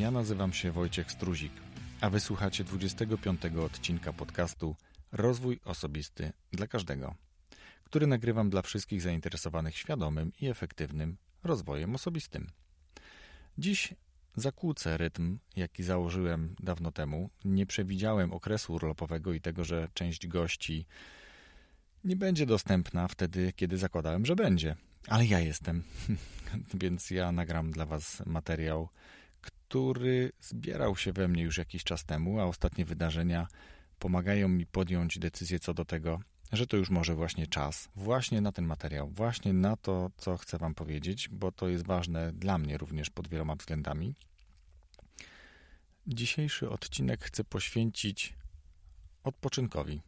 Ja nazywam się Wojciech Struzik, a wysłuchacie 25 odcinka podcastu Rozwój Osobisty dla Każdego, który nagrywam dla wszystkich zainteresowanych świadomym i efektywnym rozwojem osobistym. Dziś zakłócę rytm, jaki założyłem dawno temu. Nie przewidziałem okresu urlopowego i tego, że część gości nie będzie dostępna wtedy, kiedy zakładałem, że będzie. Ale ja jestem, więc ja nagram dla Was materiał, który zbierał się we mnie już jakiś czas temu, a ostatnie wydarzenia pomagają mi podjąć decyzję co do tego, że to już może właśnie czas, właśnie na ten materiał, właśnie na to, co chcę Wam powiedzieć, bo to jest ważne dla mnie również pod wieloma względami. Dzisiejszy odcinek chcę poświęcić odpoczynkowi.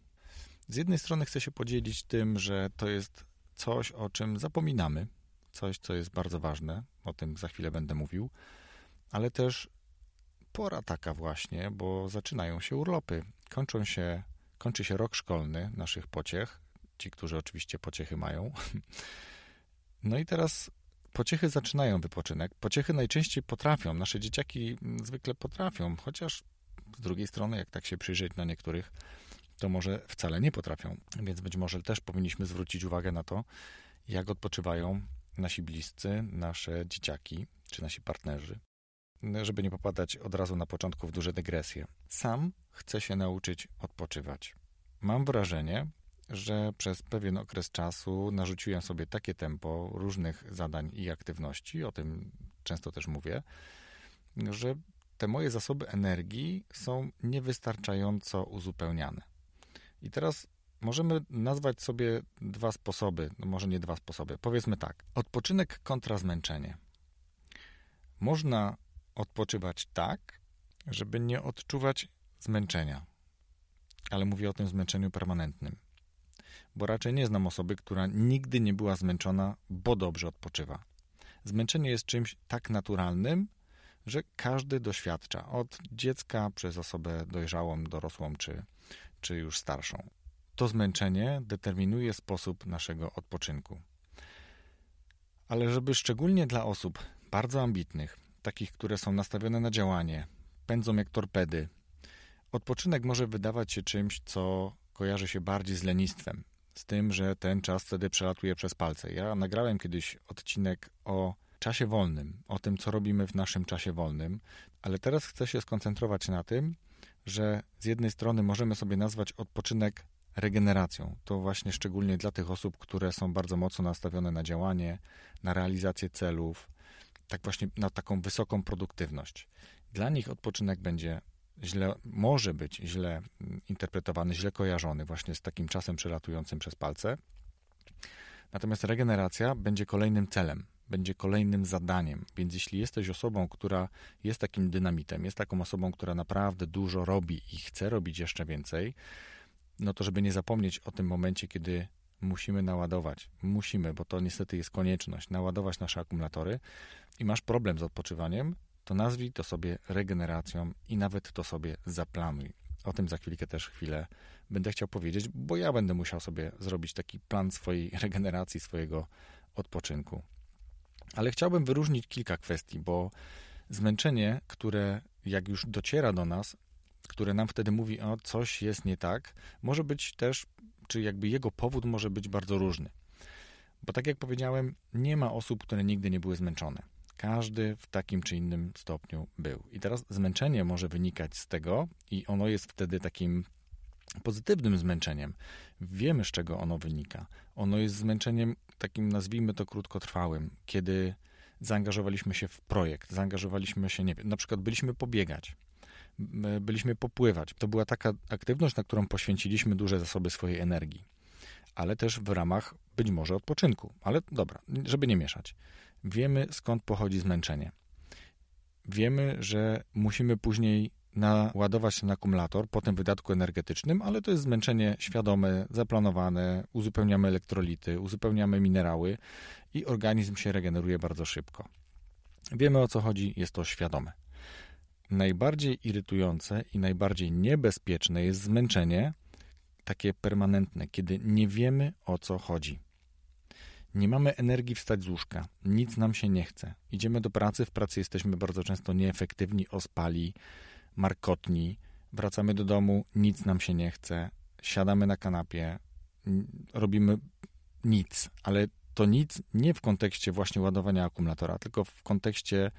Z jednej strony chcę się podzielić tym, że to jest coś, o czym zapominamy, coś, co jest bardzo ważne, o tym za chwilę będę mówił, ale też pora taka właśnie, bo zaczynają się urlopy, kończą się, kończy się rok szkolny naszych pociech, ci, którzy oczywiście pociechy mają. No i teraz pociechy zaczynają wypoczynek. Pociechy najczęściej potrafią, nasze dzieciaki zwykle potrafią, chociaż z drugiej strony, jak tak się przyjrzeć na niektórych, to może wcale nie potrafią. Więc być może też powinniśmy zwrócić uwagę na to, jak odpoczywają nasi bliscy, nasze dzieciaki czy nasi partnerzy, żeby nie popadać od razu na początku w duże dygresje. Sam chcę się nauczyć odpoczywać. Mam wrażenie, że przez pewien okres czasu narzuciłem sobie takie tempo różnych zadań i aktywności, o tym często też mówię, że te moje zasoby energii są niewystarczająco uzupełniane. I teraz możemy nazwać sobie dwa sposoby, no może nie dwa sposoby. Powiedzmy tak: odpoczynek kontra zmęczenie. Można odpoczywać tak, żeby nie odczuwać zmęczenia. Ale mówię o tym zmęczeniu permanentnym. Bo raczej nie znam osoby, która nigdy nie była zmęczona, bo dobrze odpoczywa. Zmęczenie jest czymś tak naturalnym, że każdy doświadcza od dziecka przez osobę dojrzałą, dorosłą czy, czy już starszą. To zmęczenie determinuje sposób naszego odpoczynku. Ale żeby szczególnie dla osób bardzo ambitnych, takich, które są nastawione na działanie, pędzą jak torpedy, odpoczynek może wydawać się czymś, co kojarzy się bardziej z lenistwem, z tym, że ten czas wtedy przelatuje przez palce. Ja nagrałem kiedyś odcinek o czasie wolnym, o tym, co robimy w naszym czasie wolnym, ale teraz chcę się skoncentrować na tym, że z jednej strony możemy sobie nazwać odpoczynek regeneracją. To właśnie szczególnie dla tych osób, które są bardzo mocno nastawione na działanie, na realizację celów, tak właśnie na taką wysoką produktywność. Dla nich odpoczynek będzie źle, może być źle interpretowany, źle kojarzony właśnie z takim czasem przelatującym przez palce. Natomiast regeneracja będzie kolejnym celem, będzie kolejnym zadaniem. Więc jeśli jesteś osobą, która jest takim dynamitem, jest taką osobą, która naprawdę dużo robi i chce robić jeszcze więcej, no to żeby nie zapomnieć o tym momencie, kiedy musimy naładować. Musimy, bo to niestety jest konieczność, naładować nasze akumulatory i masz problem z odpoczywaniem, to nazwij to sobie regeneracją i nawet to sobie zaplanuj. O tym za chwilkę też chwilę będę chciał powiedzieć, bo ja będę musiał sobie zrobić taki plan swojej regeneracji, swojego odpoczynku. Ale chciałbym wyróżnić kilka kwestii, bo zmęczenie, które jak już dociera do nas, które nam wtedy mówi, o coś jest nie tak, może być też, czy jakby jego powód może być bardzo różny. Bo tak jak powiedziałem, nie ma osób, które nigdy nie były zmęczone. Każdy w takim czy innym stopniu był. I teraz zmęczenie może wynikać z tego, i ono jest wtedy takim pozytywnym zmęczeniem. Wiemy, z czego ono wynika. Ono jest zmęczeniem takim, nazwijmy to krótkotrwałym, kiedy zaangażowaliśmy się w projekt, zaangażowaliśmy się, nie wiem, na przykład byliśmy pobiegać, byliśmy popływać. To była taka aktywność, na którą poświęciliśmy duże zasoby swojej energii, ale też w ramach być może odpoczynku. Ale dobra, żeby nie mieszać. Wiemy skąd pochodzi zmęczenie. Wiemy, że musimy później naładować ten akumulator po tym wydatku energetycznym, ale to jest zmęczenie świadome, zaplanowane, uzupełniamy elektrolity, uzupełniamy minerały i organizm się regeneruje bardzo szybko. Wiemy o co chodzi, jest to świadome. Najbardziej irytujące i najbardziej niebezpieczne jest zmęczenie takie permanentne, kiedy nie wiemy o co chodzi. Nie mamy energii wstać z łóżka, nic nam się nie chce. Idziemy do pracy, w pracy jesteśmy bardzo często nieefektywni, ospali, markotni. Wracamy do domu, nic nam się nie chce. Siadamy na kanapie, robimy nic, ale to nic nie w kontekście właśnie ładowania akumulatora, tylko w kontekście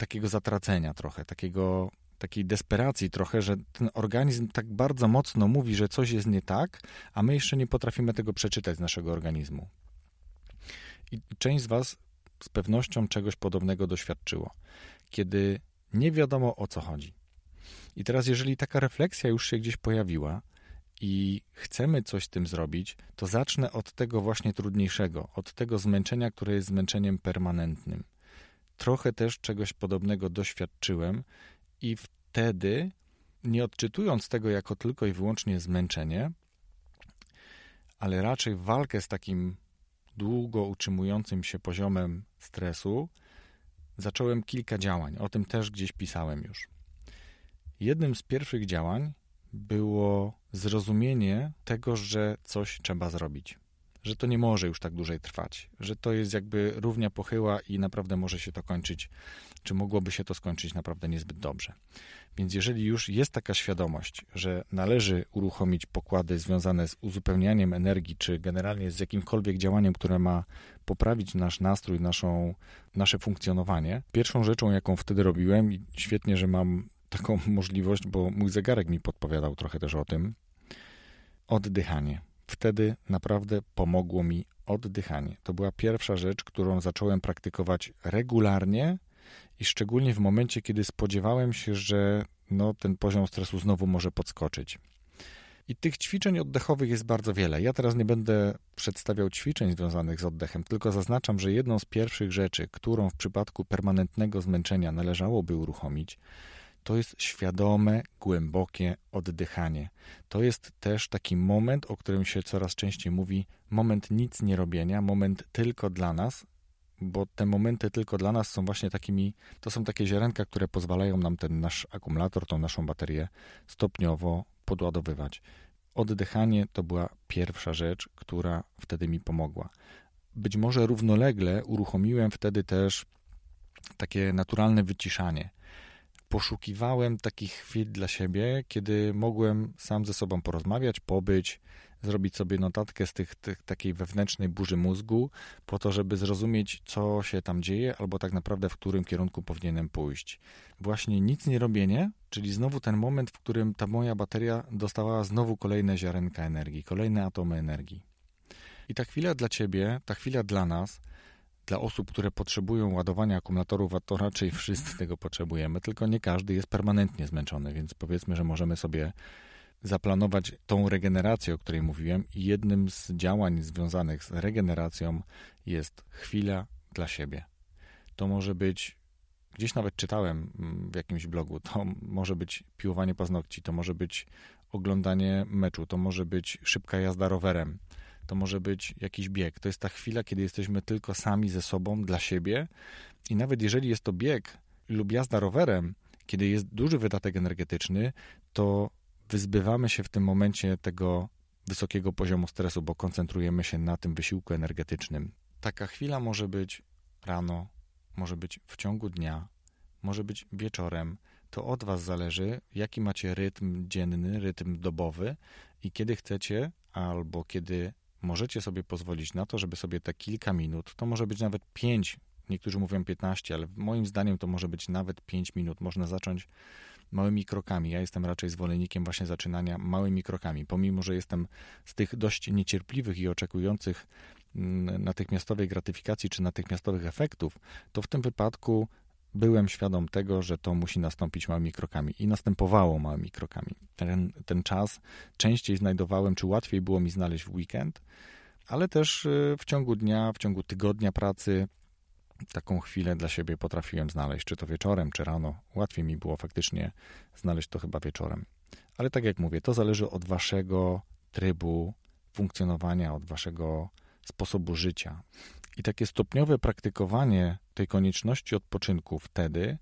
takiego zatracenia trochę, takiego, takiej desperacji trochę, że ten organizm tak bardzo mocno mówi, że coś jest nie tak, a my jeszcze nie potrafimy tego przeczytać z naszego organizmu. I część z Was z pewnością czegoś podobnego doświadczyło, kiedy nie wiadomo o co chodzi. I teraz, jeżeli taka refleksja już się gdzieś pojawiła i chcemy coś z tym zrobić, to zacznę od tego właśnie trudniejszego, od tego zmęczenia, które jest zmęczeniem permanentnym. Trochę też czegoś podobnego doświadczyłem i wtedy, nie odczytując tego jako tylko i wyłącznie zmęczenie, ale raczej walkę z takim długo utrzymującym się poziomem stresu, zacząłem kilka działań. O tym też gdzieś pisałem już. Jednym z pierwszych działań było zrozumienie tego, że coś trzeba zrobić. Że to nie może już tak dłużej trwać, że to jest jakby równia pochyła i naprawdę może się to kończyć, czy mogłoby się to skończyć naprawdę niezbyt dobrze. Więc jeżeli już jest taka świadomość, że należy uruchomić pokłady związane z uzupełnianiem energii, czy generalnie z jakimkolwiek działaniem, które ma poprawić nasz nastrój, naszą, nasze funkcjonowanie, pierwszą rzeczą, jaką wtedy robiłem, i świetnie, że mam taką możliwość, bo mój zegarek mi podpowiadał trochę też o tym, oddychanie. Wtedy naprawdę pomogło mi oddychanie. To była pierwsza rzecz, którą zacząłem praktykować regularnie i szczególnie w momencie, kiedy spodziewałem się, że no, ten poziom stresu znowu może podskoczyć. I tych ćwiczeń oddechowych jest bardzo wiele. Ja teraz nie będę przedstawiał ćwiczeń związanych z oddechem, tylko zaznaczam, że jedną z pierwszych rzeczy, którą w przypadku permanentnego zmęczenia należałoby uruchomić, to jest świadome, głębokie oddychanie. To jest też taki moment, o którym się coraz częściej mówi, moment nic nie robienia, moment tylko dla nas, bo te momenty tylko dla nas są właśnie takimi, to są takie ziarenka, które pozwalają nam ten nasz akumulator, tą naszą baterię stopniowo podładowywać. Oddychanie to była pierwsza rzecz, która wtedy mi pomogła. Być może równolegle uruchomiłem wtedy też takie naturalne wyciszanie poszukiwałem takich chwil dla siebie, kiedy mogłem sam ze sobą porozmawiać, pobyć, zrobić sobie notatkę z tych, tych, takiej wewnętrznej burzy mózgu, po to, żeby zrozumieć, co się tam dzieje, albo tak naprawdę w którym kierunku powinienem pójść. Właśnie nic nie robienie, czyli znowu ten moment, w którym ta moja bateria dostawała znowu kolejne ziarenka energii, kolejne atomy energii. I ta chwila dla ciebie, ta chwila dla nas, dla osób, które potrzebują ładowania akumulatorów, a to raczej wszyscy tego potrzebujemy, tylko nie każdy jest permanentnie zmęczony, więc powiedzmy, że możemy sobie zaplanować tą regenerację, o której mówiłem, i jednym z działań związanych z regeneracją jest chwila dla siebie. To może być, gdzieś nawet czytałem w jakimś blogu, to może być piłowanie paznokci, to może być oglądanie meczu, to może być szybka jazda rowerem, to może być jakiś bieg. To jest ta chwila, kiedy jesteśmy tylko sami ze sobą, dla siebie. I nawet jeżeli jest to bieg lub jazda rowerem, kiedy jest duży wydatek energetyczny, to wyzbywamy się w tym momencie tego wysokiego poziomu stresu, bo koncentrujemy się na tym wysiłku energetycznym. Taka chwila może być rano, może być w ciągu dnia, może być wieczorem. To od Was zależy, jaki macie rytm dzienny, rytm dobowy i kiedy chcecie, albo kiedy możecie sobie pozwolić na to, żeby sobie te kilka minut, to może być nawet 5, niektórzy mówią 15, ale moim zdaniem to może być nawet 5 minut. Można zacząć małymi krokami. Ja jestem raczej zwolennikiem właśnie zaczynania małymi krokami. Pomimo, że jestem z tych dość niecierpliwych i oczekujących mm, natychmiastowej gratyfikacji czy natychmiastowych efektów, to w tym wypadku byłem świadom tego, że to musi nastąpić małymi krokami i następowało małymi krokami. Ten, ten czas częściej znajdowałem, czy łatwiej było mi znaleźć w weekend, ale też y, w ciągu dnia, w ciągu tygodnia pracy taką chwilę dla siebie potrafiłem znaleźć, czy to wieczorem, czy rano. Łatwiej mi było faktycznie znaleźć to chyba wieczorem. Ale tak jak mówię, to zależy od waszego trybu funkcjonowania, od waszego sposobu życia. I takie stopniowe praktykowanie tej konieczności odpoczynku wtedy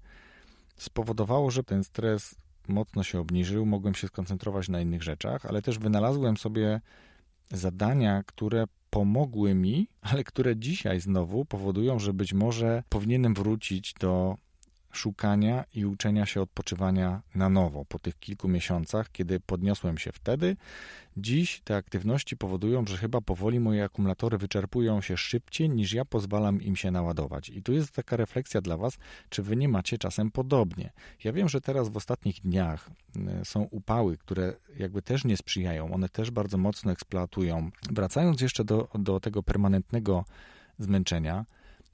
spowodowało, że ten stres mocno się obniżył, mogłem się skoncentrować na innych rzeczach, ale też wynalazłem sobie zadania, które pomogły mi, ale które dzisiaj znowu powodują, że być może powinienem wrócić do szukania i uczenia się odpoczywania na nowo po tych kilku miesiącach, kiedy podniosłem się wtedy. Dziś te aktywności powodują, że chyba powoli moje akumulatory wyczerpują się szybciej niż ja pozwalam im się naładować. I tu jest taka refleksja dla Was, czy Wy nie macie czasem podobnie. Ja wiem, że teraz w ostatnich dniach e, są upały, które jakby też nie sprzyjają, one też bardzo mocno eksploatują. Wracając jeszcze do, do tego permanentnego zmęczenia,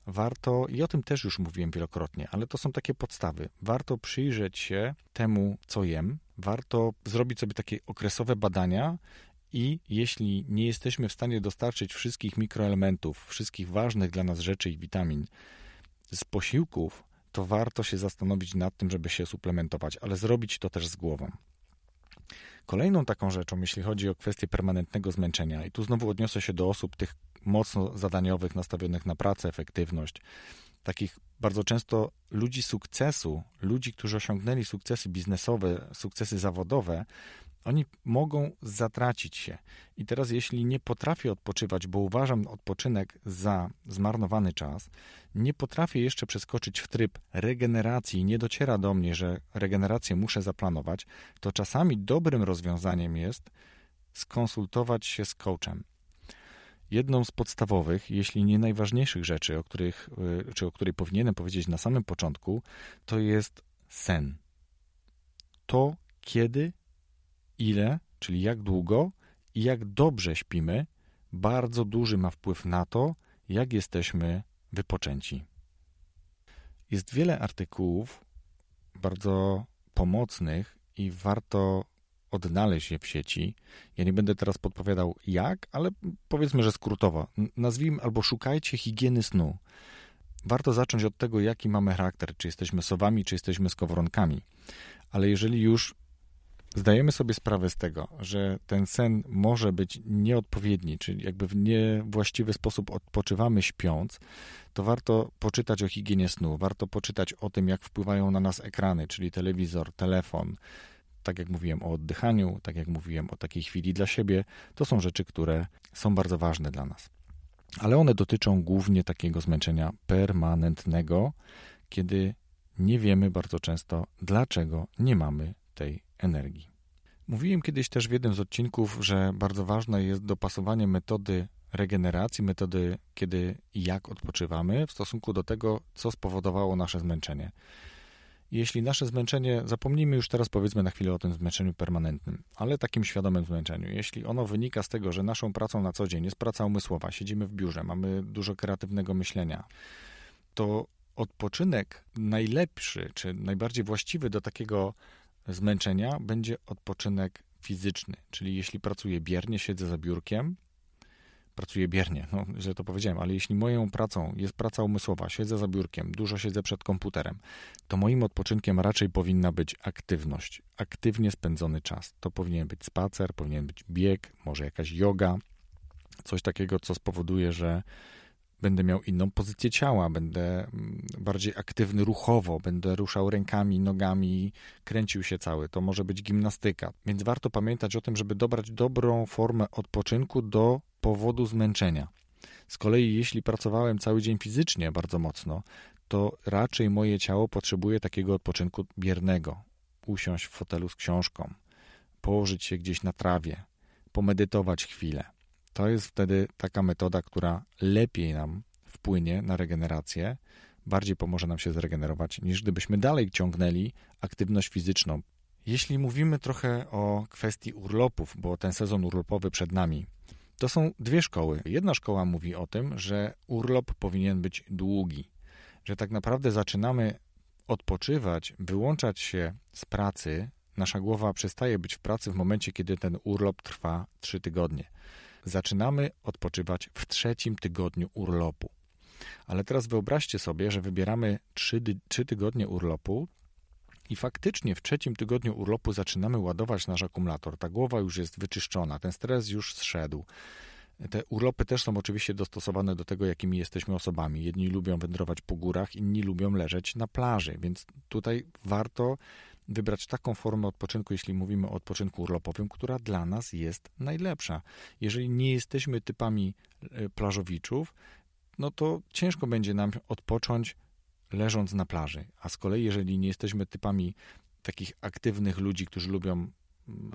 warto, i o tym też już mówiłem wielokrotnie, ale to są takie podstawy. Warto przyjrzeć się temu, co jem, warto zrobić sobie takie okresowe badania i jeśli nie jesteśmy w stanie dostarczyć wszystkich mikroelementów, wszystkich ważnych dla nas rzeczy i witamin z posiłków, to warto się zastanowić nad tym, żeby się suplementować, ale zrobić to też z głową. Kolejną taką rzeczą, jeśli chodzi o kwestię permanentnego zmęczenia, i tu znowu odniosę się do osób tych mocno zadaniowych, nastawionych na pracę, efektywność, takich bardzo często ludzi sukcesu, ludzi, którzy osiągnęli sukcesy biznesowe, sukcesy zawodowe, oni mogą zatracić się. I teraz, jeśli nie potrafię odpoczywać, bo uważam odpoczynek za zmarnowany czas, nie potrafię jeszcze przeskoczyć w tryb regeneracji, nie dociera do mnie, że regenerację muszę zaplanować, to czasami dobrym rozwiązaniem jest skonsultować się z coachem. Jedną z podstawowych, jeśli nie najważniejszych rzeczy, o, których, y, czy o której powinienem powiedzieć na samym początku, to jest sen. To, kiedy, ile, czyli jak długo i jak dobrze śpimy, bardzo duży ma wpływ na to, jak jesteśmy wypoczęci. Jest wiele artykułów bardzo pomocnych i warto odnaleźć je w sieci. Ja nie będę teraz podpowiadał jak, ale powiedzmy, że skrótowo. Nazwijmy albo szukajcie higieny snu. Warto zacząć od tego, jaki mamy charakter, czy jesteśmy sowami, czy jesteśmy skowronkami. Ale jeżeli już zdajemy sobie sprawę z tego, że ten sen może być nieodpowiedni, czyli jakby w niewłaściwy sposób odpoczywamy śpiąc, to warto poczytać o higienie snu, warto poczytać o tym, jak wpływają na nas ekrany, czyli telewizor, telefon, tak jak mówiłem o oddychaniu, tak jak mówiłem o takiej chwili dla siebie, to są rzeczy, które są bardzo ważne dla nas. Ale one dotyczą głównie takiego zmęczenia permanentnego, kiedy nie wiemy bardzo często, dlaczego nie mamy tej energii. Mówiłem kiedyś też w jednym z odcinków, że bardzo ważne jest dopasowanie metody regeneracji, metody kiedy i jak odpoczywamy w stosunku do tego, co spowodowało nasze zmęczenie. Jeśli nasze zmęczenie, zapomnijmy już teraz powiedzmy na chwilę o tym zmęczeniu permanentnym, ale takim świadomym zmęczeniu. Jeśli ono wynika z tego, że naszą pracą na co dzień jest praca umysłowa, siedzimy w biurze, mamy dużo kreatywnego myślenia, to odpoczynek najlepszy, czy najbardziej właściwy do takiego zmęczenia będzie odpoczynek fizyczny. Czyli jeśli pracuję biernie, siedzę za biurkiem, pracuję biernie, no źle to powiedziałem, ale jeśli moją pracą jest praca umysłowa, siedzę za biurkiem, dużo siedzę przed komputerem, to moim odpoczynkiem raczej powinna być aktywność, aktywnie spędzony czas. To powinien być spacer, powinien być bieg, może jakaś yoga, coś takiego, co spowoduje, że będę miał inną pozycję ciała, będę mm, bardziej aktywny ruchowo, będę ruszał rękami, nogami, kręcił się cały. To może być gimnastyka. Więc warto pamiętać o tym, żeby dobrać dobrą formę odpoczynku do powodu zmęczenia. Z kolei, jeśli pracowałem cały dzień fizycznie bardzo mocno, to raczej moje ciało potrzebuje takiego odpoczynku biernego. Usiąść w fotelu z książką, położyć się gdzieś na trawie, pomedytować chwilę. To jest wtedy taka metoda, która lepiej nam wpłynie na regenerację, bardziej pomoże nam się zregenerować, niż gdybyśmy dalej ciągnęli aktywność fizyczną. Jeśli mówimy trochę o kwestii urlopów, bo ten sezon urlopowy przed nami, to są dwie szkoły. Jedna szkoła mówi o tym, że urlop powinien być długi, że tak naprawdę zaczynamy odpoczywać, wyłączać się z pracy. Nasza głowa przestaje być w pracy w momencie, kiedy ten urlop trwa trzy tygodnie. Zaczynamy odpoczywać w trzecim tygodniu urlopu. Ale teraz wyobraźcie sobie, że wybieramy trzy, trzy tygodnie urlopu, i faktycznie w trzecim tygodniu urlopu zaczynamy ładować nasz akumulator. Ta głowa już jest wyczyszczona, ten stres już zszedł. Te urlopy też są oczywiście dostosowane do tego, jakimi jesteśmy osobami. Jedni lubią wędrować po górach, inni lubią leżeć na plaży, więc tutaj warto wybrać taką formę odpoczynku, jeśli mówimy o odpoczynku urlopowym, która dla nas jest najlepsza. Jeżeli nie jesteśmy typami e, plażowiczów, no to ciężko będzie nam odpocząć leżąc na plaży. A z kolei, jeżeli nie jesteśmy typami takich aktywnych ludzi, którzy lubią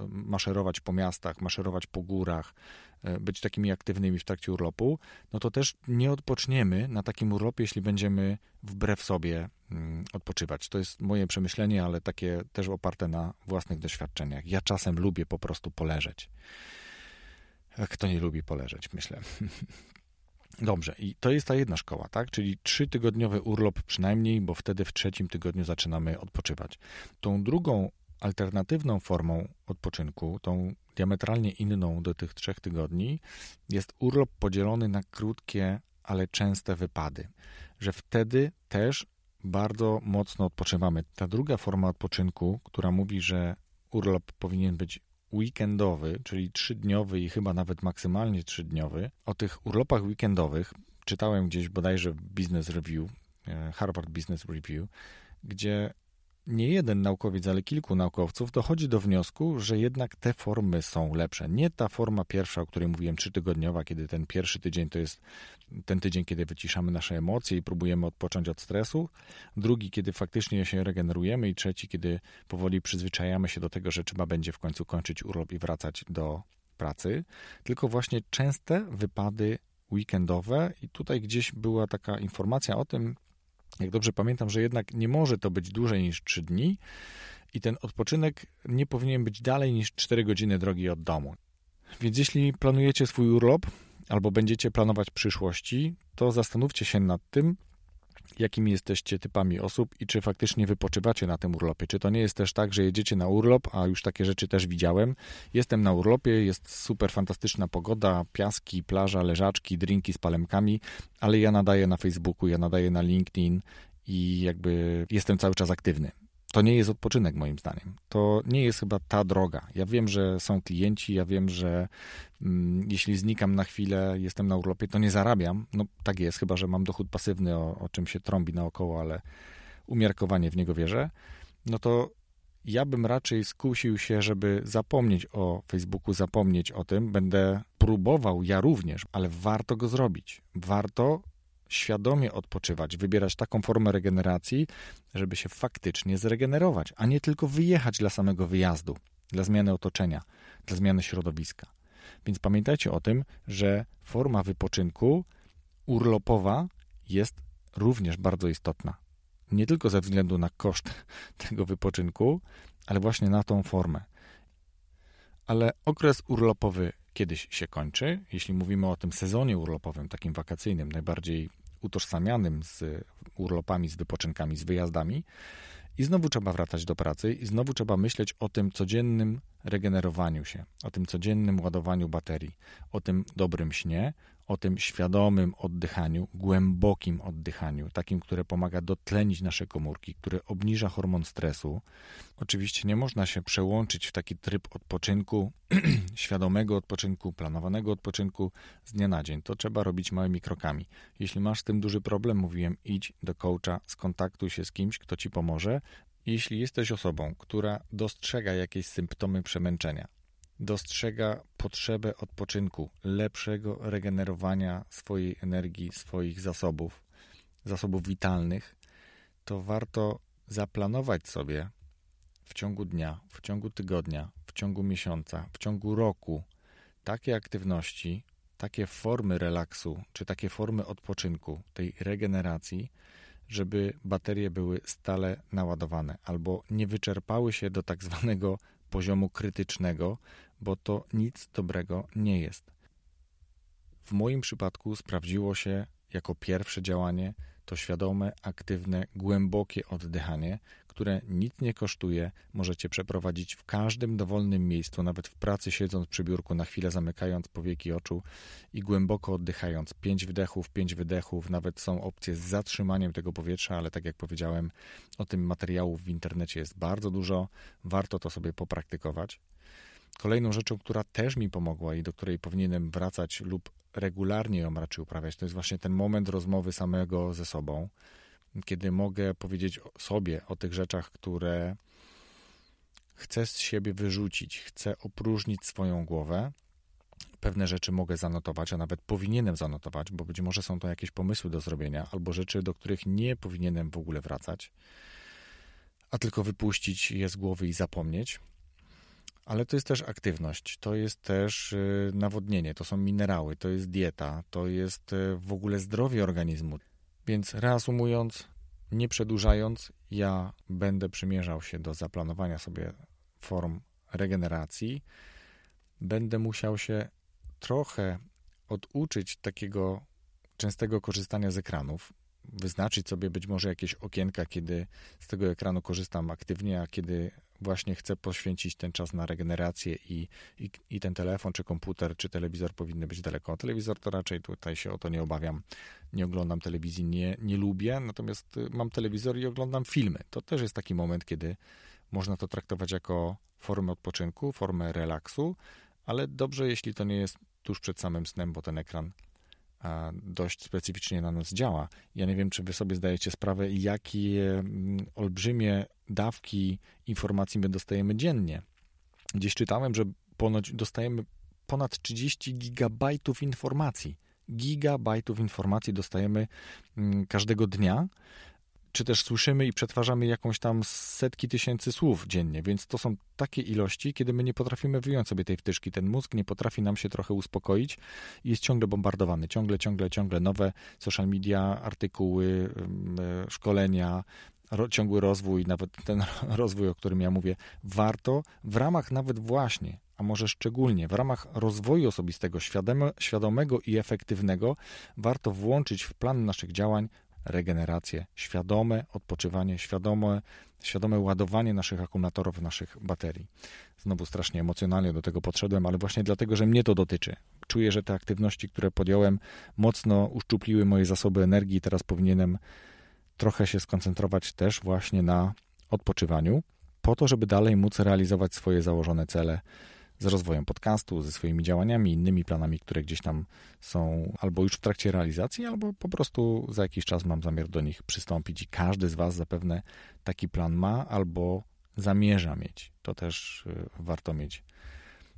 maszerować po miastach, maszerować po górach, e, być takimi aktywnymi w trakcie urlopu, no to też nie odpoczniemy na takim urlopie, jeśli będziemy wbrew sobie mm, odpoczywać. To jest moje przemyślenie, ale takie też oparte na własnych doświadczeniach. Ja czasem lubię po prostu poleżeć. Kto nie lubi poleżeć, myślę. Dobrze, i to jest ta jedna szkoła, tak? Czyli trzytygodniowy urlop przynajmniej, bo wtedy w trzecim tygodniu zaczynamy odpoczywać. Tą drugą alternatywną formą odpoczynku, tą diametralnie inną do tych trzech tygodni, jest urlop podzielony na krótkie, ale częste wypady, że wtedy też bardzo mocno odpoczywamy. Ta druga forma odpoczynku, która mówi, że urlop powinien być weekendowy, czyli trzydniowy i chyba nawet maksymalnie trzydniowy. O tych urlopach weekendowych czytałem gdzieś bodajże w Business Review, e, Harvard Business Review, gdzie nie jeden naukowiec, ale kilku naukowców dochodzi do wniosku, że jednak te formy są lepsze. Nie ta forma pierwsza, o której mówiłem, trzytygodniowa, kiedy ten pierwszy tydzień to jest ten tydzień, kiedy wyciszamy nasze emocje i próbujemy odpocząć od stresu. Drugi, kiedy faktycznie się regenerujemy i trzeci, kiedy powoli przyzwyczajamy się do tego, że trzeba będzie w końcu kończyć urlop i wracać do pracy. Tylko właśnie częste wypady weekendowe i tutaj gdzieś była taka informacja o tym, jak dobrze pamiętam, że jednak nie może to być dłużej niż 3 dni i ten odpoczynek nie powinien być dalej niż 4 godziny drogi od domu. Więc jeśli planujecie swój urlop albo będziecie planować przyszłości, to zastanówcie się nad tym, jakimi jesteście typami osób i czy faktycznie wypoczywacie na tym urlopie. Czy to nie jest też tak, że jedziecie na urlop, a już takie rzeczy też widziałem. Jestem na urlopie, jest super fantastyczna pogoda, piaski, plaża, leżaczki, drinki z palemkami, ale ja nadaję na Facebooku, ja nadaję na LinkedIn i jakby jestem cały czas aktywny. To nie jest odpoczynek, moim zdaniem. To nie jest chyba ta droga. Ja wiem, że są klienci, ja wiem, że mm, jeśli znikam na chwilę, jestem na urlopie, to nie zarabiam. No tak jest, chyba że mam dochód pasywny, o, o czym się trąbi naokoło, ale umiarkowanie w niego wierzę. No to ja bym raczej skusił się, żeby zapomnieć o Facebooku, zapomnieć o tym. Będę próbował ja również, ale warto go zrobić. Warto świadomie odpoczywać, wybierać taką formę regeneracji, żeby się faktycznie zregenerować, a nie tylko wyjechać dla samego wyjazdu, dla zmiany otoczenia, dla zmiany środowiska. Więc pamiętajcie o tym, że forma wypoczynku urlopowa jest również bardzo istotna. Nie tylko ze względu na koszt tego wypoczynku, ale właśnie na tą formę. Ale okres urlopowy kiedyś się kończy. Jeśli mówimy o tym sezonie urlopowym, takim wakacyjnym, najbardziej utożsamianym z urlopami, z wypoczynkami, z wyjazdami, i znowu trzeba wracać do pracy, i znowu trzeba myśleć o tym codziennym regenerowaniu się, o tym codziennym ładowaniu baterii, o tym dobrym śnie, o tym świadomym oddychaniu, głębokim oddychaniu, takim, które pomaga dotlenić nasze komórki, które obniża hormon stresu. Oczywiście nie można się przełączyć w taki tryb odpoczynku, świadomego odpoczynku, planowanego odpoczynku z dnia na dzień. To trzeba robić małymi krokami. Jeśli masz z tym duży problem, mówiłem, idź do coacha, skontaktuj się z kimś, kto ci pomoże. Jeśli jesteś osobą, która dostrzega jakieś symptomy przemęczenia, dostrzega potrzebę odpoczynku, lepszego regenerowania swojej energii, swoich zasobów, zasobów witalnych, to warto zaplanować sobie w ciągu dnia, w ciągu tygodnia, w ciągu miesiąca, w ciągu roku takie aktywności, takie formy relaksu, czy takie formy odpoczynku, tej regeneracji, żeby baterie były stale naładowane albo nie wyczerpały się do tak zwanego poziomu krytycznego, bo to nic dobrego nie jest. W moim przypadku sprawdziło się jako pierwsze działanie to świadome, aktywne, głębokie oddychanie, które nic nie kosztuje, możecie przeprowadzić w każdym dowolnym miejscu, nawet w pracy siedząc przy biurku, na chwilę zamykając powieki oczu i głęboko oddychając. Pięć wdechów, pięć wydechów, nawet są opcje z zatrzymaniem tego powietrza, ale tak jak powiedziałem, o tym materiałów w internecie jest bardzo dużo, warto to sobie popraktykować. Kolejną rzeczą, która też mi pomogła i do której powinienem wracać lub regularnie ją raczej uprawiać, to jest właśnie ten moment rozmowy samego ze sobą, kiedy mogę powiedzieć sobie o tych rzeczach, które chcę z siebie wyrzucić, chcę opróżnić swoją głowę, pewne rzeczy mogę zanotować, a nawet powinienem zanotować, bo być może są to jakieś pomysły do zrobienia, albo rzeczy, do których nie powinienem w ogóle wracać, a tylko wypuścić je z głowy i zapomnieć. Ale to jest też aktywność, to jest też y, nawodnienie, to są minerały, to jest dieta, to jest y, w ogóle zdrowie organizmu. Więc reasumując, nie przedłużając, ja będę przymierzał się do zaplanowania sobie form regeneracji. Będę musiał się trochę oduczyć takiego częstego korzystania z ekranów, wyznaczyć sobie być może jakieś okienka, kiedy z tego ekranu korzystam aktywnie, a kiedy właśnie chcę poświęcić ten czas na regenerację i, i, i, ten telefon, czy komputer, czy telewizor powinny być daleko. Telewizor to raczej tutaj się o to nie obawiam. Nie oglądam telewizji, nie, nie lubię, natomiast y, mam telewizor i oglądam filmy. To też jest taki moment, kiedy można to traktować jako formę odpoczynku, formę relaksu, ale dobrze, jeśli to nie jest tuż przed samym snem, bo ten ekran dość specyficznie na nas działa. Ja nie wiem, czy wy sobie zdajecie sprawę, jakie mm, olbrzymie dawki informacji my dostajemy dziennie. Gdzieś czytałem, że ponoć dostajemy ponad 30 gigabajtów informacji. Gigabajtów informacji dostajemy mm, każdego dnia czy też słyszymy i przetwarzamy jakąś tam setki tysięcy słów dziennie, więc to są takie ilości, kiedy my nie potrafimy wyjąć sobie tej wtyczki. Ten mózg nie potrafi nam się trochę uspokoić i jest ciągle bombardowany. Ciągle, ciągle, ciągle nowe social media, artykuły, e, szkolenia, ciągły rozwój, nawet ten rozwój, o którym ja mówię, warto w ramach nawet właśnie, a może szczególnie w ramach rozwoju osobistego, świadome, świadomego i efektywnego, warto włączyć w plan naszych działań regenerację, świadome odpoczywanie, świadome, świadome ładowanie naszych akumulatorów, naszych baterii. Znowu strasznie emocjonalnie do tego podszedłem, ale właśnie dlatego, że mnie to dotyczy. Czuję, że te aktywności, które podjąłem, mocno uszczupliły moje zasoby energii i teraz powinienem trochę się skoncentrować też właśnie na odpoczywaniu, po to, żeby dalej móc realizować swoje założone cele z rozwojem podcastu, ze swoimi działaniami, innymi planami, które gdzieś tam są albo już w trakcie realizacji, albo po prostu za jakiś czas mam zamiar do nich przystąpić i każdy z Was zapewne taki plan ma albo zamierza mieć. To też y, warto mieć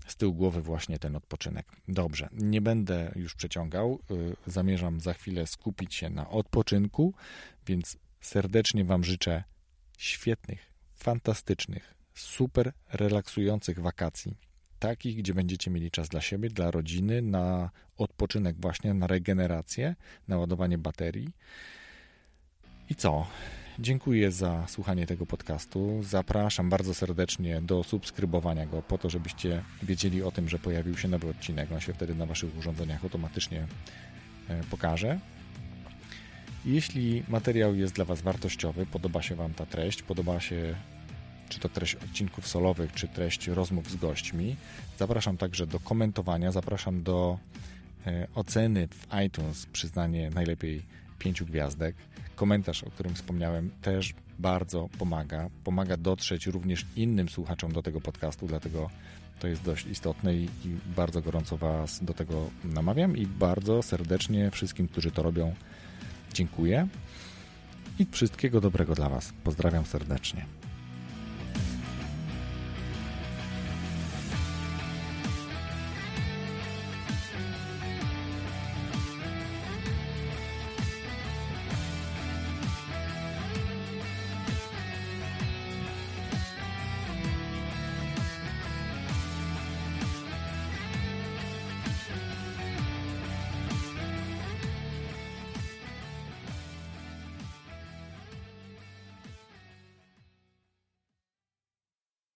z tyłu głowy właśnie ten odpoczynek. Dobrze, nie będę już przeciągał. Y, zamierzam za chwilę skupić się na odpoczynku, więc serdecznie Wam życzę świetnych, fantastycznych, super relaksujących wakacji takich, gdzie będziecie mieli czas dla siebie, dla rodziny, na odpoczynek właśnie, na regenerację, na ładowanie baterii. I co? Dziękuję za słuchanie tego podcastu. Zapraszam bardzo serdecznie do subskrybowania go, po to, żebyście wiedzieli o tym, że pojawił się nowy odcinek. On się wtedy na Waszych urządzeniach automatycznie e, pokaże. Jeśli materiał jest dla Was wartościowy, podoba się Wam ta treść, podoba się czy to treść odcinków solowych, czy treść rozmów z gośćmi. Zapraszam także do komentowania, zapraszam do e, oceny w iTunes, przyznanie najlepiej pięciu gwiazdek. Komentarz, o którym wspomniałem, też bardzo pomaga. Pomaga dotrzeć również innym słuchaczom do tego podcastu, dlatego to jest dość istotne i, i bardzo gorąco Was do tego namawiam i bardzo serdecznie wszystkim, którzy to robią, dziękuję i wszystkiego dobrego dla Was. Pozdrawiam serdecznie.